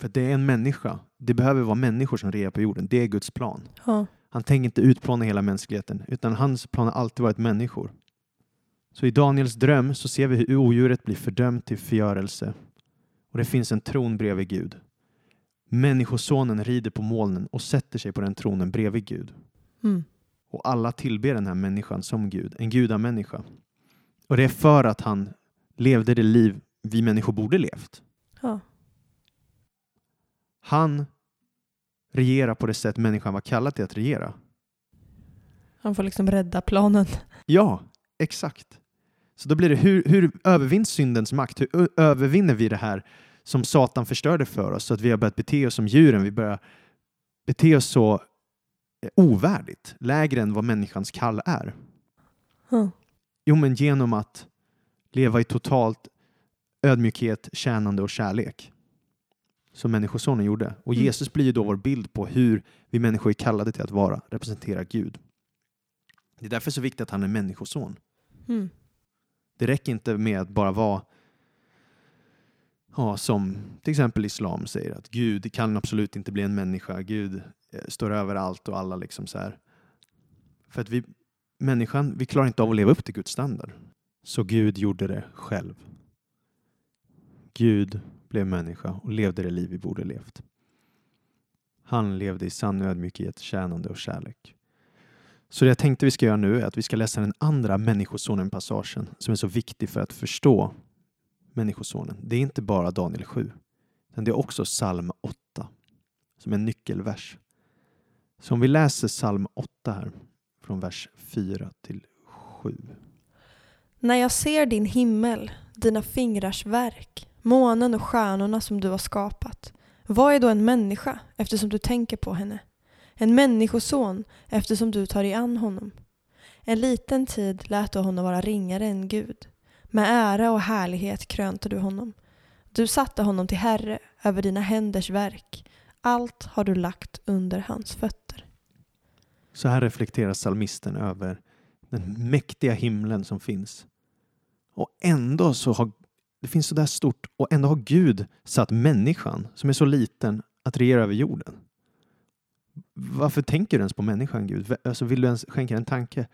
För det är en människa. Det behöver vara människor som regerar på jorden. Det är Guds plan. Ja. Han tänker inte utplåna hela mänskligheten, utan hans plan har alltid varit människor. Så i Daniels dröm så ser vi hur odjuret blir fördömt till förgörelse. Och det finns en tron bredvid Gud. Människosonen rider på molnen och sätter sig på den tronen bredvid Gud. Mm. Och alla tillber den här människan som Gud, en gudamänniska. Och det är för att han levde det liv vi människor borde levt. Ja. Han regerar på det sätt människan var kallad till att regera. Han får liksom rädda planen. Ja, exakt. Så då blir det hur, hur övervinns syndens makt? Hur övervinner vi det här som Satan förstörde för oss så att vi har börjat bete oss som djuren? Vi börjar bete oss så eh, ovärdigt, lägre än vad människans kall är. Ja. Jo, men genom att leva i totalt ödmjukhet, tjänande och kärlek. Som Människosonen gjorde. Och Mm. Jesus blir ju då vår bild på hur vi människor är kallade till att vara, representera Gud. Det är därför så viktigt att han är människoson. Mm. Det räcker inte med att bara vara ja, som till exempel islam säger att Gud kan absolut inte bli en människa. Gud eh, står över allt och alla liksom så här. För att vi, människan, vi klarar inte av att leva upp till Guds standard. Så Gud gjorde det själv. Gud blev människa och levde det liv vi borde levt. Han levde i sann ödmjukhet, tjänande och kärlek. Så det jag tänkte vi ska göra nu är att vi ska läsa den andra Människosonen-passagen som är så viktig för att förstå Människosonen. Det är inte bara Daniel 7, utan det är också psalm 8 som är en nyckelvers. Så om vi läser psalm 8 här, från vers 4 till 7. När jag ser din himmel, dina fingrars verk, månen och stjärnorna som du har skapat. Vad är då en människa eftersom du tänker på henne? En människoson eftersom du tar dig an honom. En liten tid lät du honom vara ringare än Gud. Med ära och härlighet krönte du honom. Du satte honom till herre över dina händers verk. Allt har du lagt under hans fötter. Så här reflekterar psalmisten över den mäktiga himlen som finns. Och ändå så har det finns så där stort och ändå har Gud satt människan som är så liten att regera över jorden. Varför tänker du ens på människan Gud? Alltså vill du ens skänka en tanke?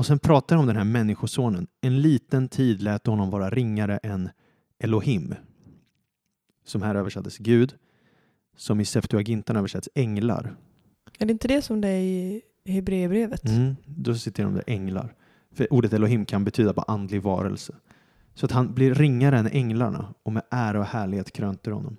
Och sen pratar om den här människosonen. En liten tid lät honom vara ringare än Elohim. Som här översattes Gud. Som i Septuagintan översätts änglar. Är det inte det som det är i Hebreerbrevet? Mm, då citerar de det änglar. För ordet Elohim kan betyda bara andlig varelse. Så att han blir ringare än änglarna och med ära och härlighet krönte honom.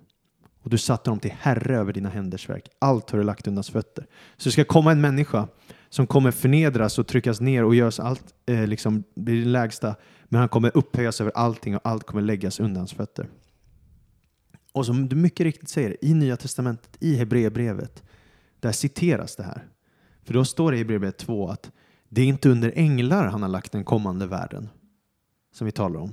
Och du satte honom till herre över dina händers verk. Allt har du lagt under hans fötter. Så det ska komma en människa som kommer förnedras och tryckas ner och görs allt, eh, liksom blir det lägsta. Men han kommer upphöjas över allting och allt kommer läggas under hans fötter. Och som du mycket riktigt säger, i Nya Testamentet, i Hebreerbrevet, där citeras det här. För då står det i Hebreerbrevet 2 att det är inte under änglar han har lagt den kommande världen som vi talar om,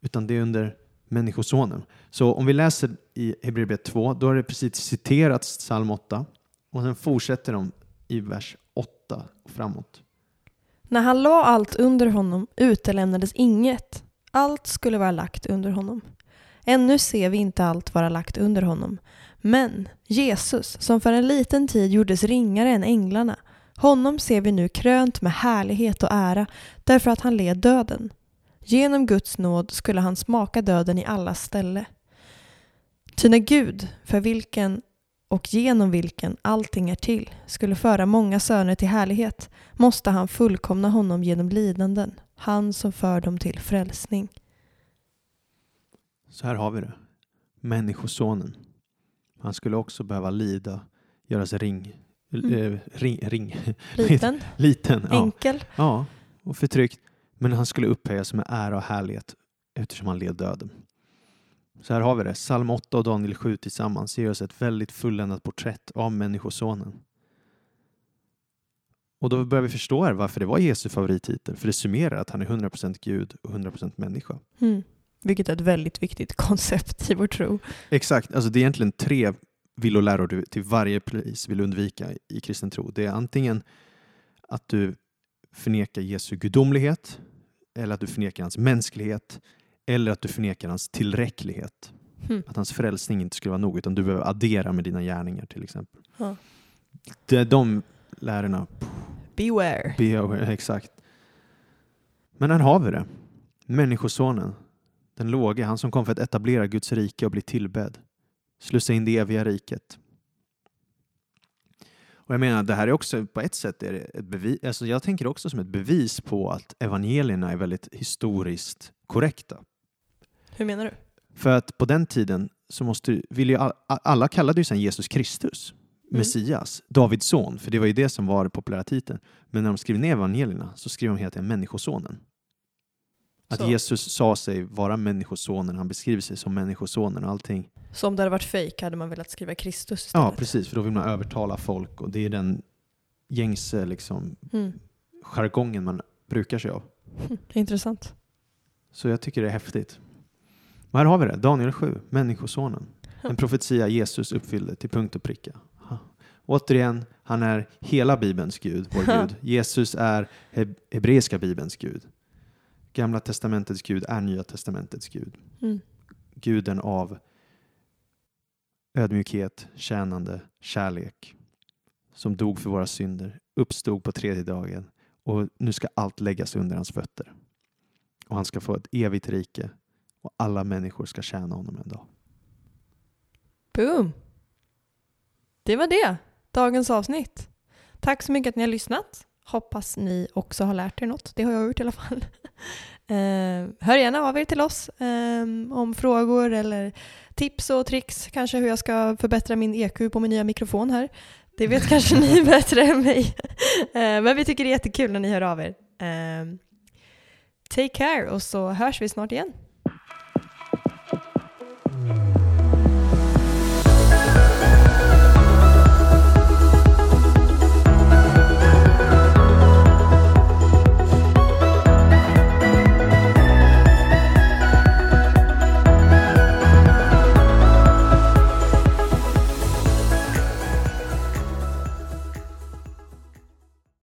utan det är under Människosonen. Så om vi läser i Hebreerbrevet 2, då har det precis citerats psalm 8 och sen fortsätter de i vers 8 och framåt. När han la allt under honom utelämnades inget. Allt skulle vara lagt under honom. Ännu ser vi inte allt vara lagt under honom. Men Jesus, som för en liten tid gjordes ringare än änglarna, honom ser vi nu krönt med härlighet och ära därför att han led döden. Genom Guds nåd skulle han smaka döden i allas ställe. Ty när Gud, för vilken och genom vilken allting är till, skulle föra många söner till härlighet, måste han fullkomna honom genom lidanden, han som för dem till frälsning. Så här har vi det. Människosonen. Han skulle också behöva lida, göras ring, Mm. eh, ring, ring. Liten, liten, ja. enkel. ja, och förtryckt. Men han skulle upphöjas med ära och härlighet eftersom han led döden. Så här har vi det. Psalm 8 och Daniel 7 tillsammans ger oss ett väldigt fulländat porträtt av Människosonen. Och då börjar vi förstå här varför det var Jesu favorittitel. För det summerar att han är 100% Gud och 100% människa. Mm. Vilket är ett väldigt viktigt koncept i vår tro. Exakt, alltså det är egentligen tre villoläror du till varje pris vill undvika i kristen tro. Det är antingen att du förnekar Jesu gudomlighet, eller att du förnekar hans mänsklighet, eller att du förnekar hans tillräcklighet. Mm. Att hans frälsning inte skulle vara nog, utan du behöver addera med dina gärningar till exempel. Ja. Det är de lärorna. Beware. Be aware, exakt. Men här har vi det. Människosonen, den låge, han som kom för att etablera Guds rike och bli tillbedd. Slussa in det eviga riket. Och jag menar, det här är också på ett sätt är ett bevis, alltså jag tänker också som ett bevis på att evangelierna är väldigt historiskt korrekta. Hur menar du? För att på den tiden så måste, vill ju all, alla kallade ju sen Jesus Kristus, Mm. Messias, Davids son, för det var ju det som var den populära titeln. Men när de skrev ner evangelierna så skrev de helt enkelt Människosonen. Att Så. Jesus sa sig vara Människosonen, han beskriver sig som Människosonen och allting. Så om det hade varit fejk hade man velat skriva Kristus istället? Ja, precis, för då vill man övertala folk och det är den gängse liksom, Mm. jargongen man brukar sig av. Hm, Intressant. Så jag tycker det är häftigt. Och här har vi det, Daniel 7, Människosonen. En profetia Jesus uppfyllde till punkt och pricka. Ha. Återigen, han är hela Bibelns Gud, vår Gud. Jesus är he- hebreiska Bibelns Gud. Gamla testamentets Gud är Nya testamentets Gud. Mm. Guden av ödmjukhet, tjänande, kärlek. Som dog för våra synder, uppstod på tredje dagen och nu ska allt läggas under hans fötter. Och han ska få ett evigt rike och alla människor ska tjäna honom en dag. Boom! Det var det. Dagens avsnitt. Tack så mycket att ni har lyssnat. Hoppas ni också har lärt er något. Det har jag gjort i alla fall. Eh, hör gärna av er till oss eh, om frågor eller tips och tricks. Kanske hur jag ska förbättra min EQ på min nya mikrofon här. Det vet kanske ni bättre än mig. Eh, men vi tycker det är jättekul när ni hör av er. Eh, take care och så hörs vi snart igen.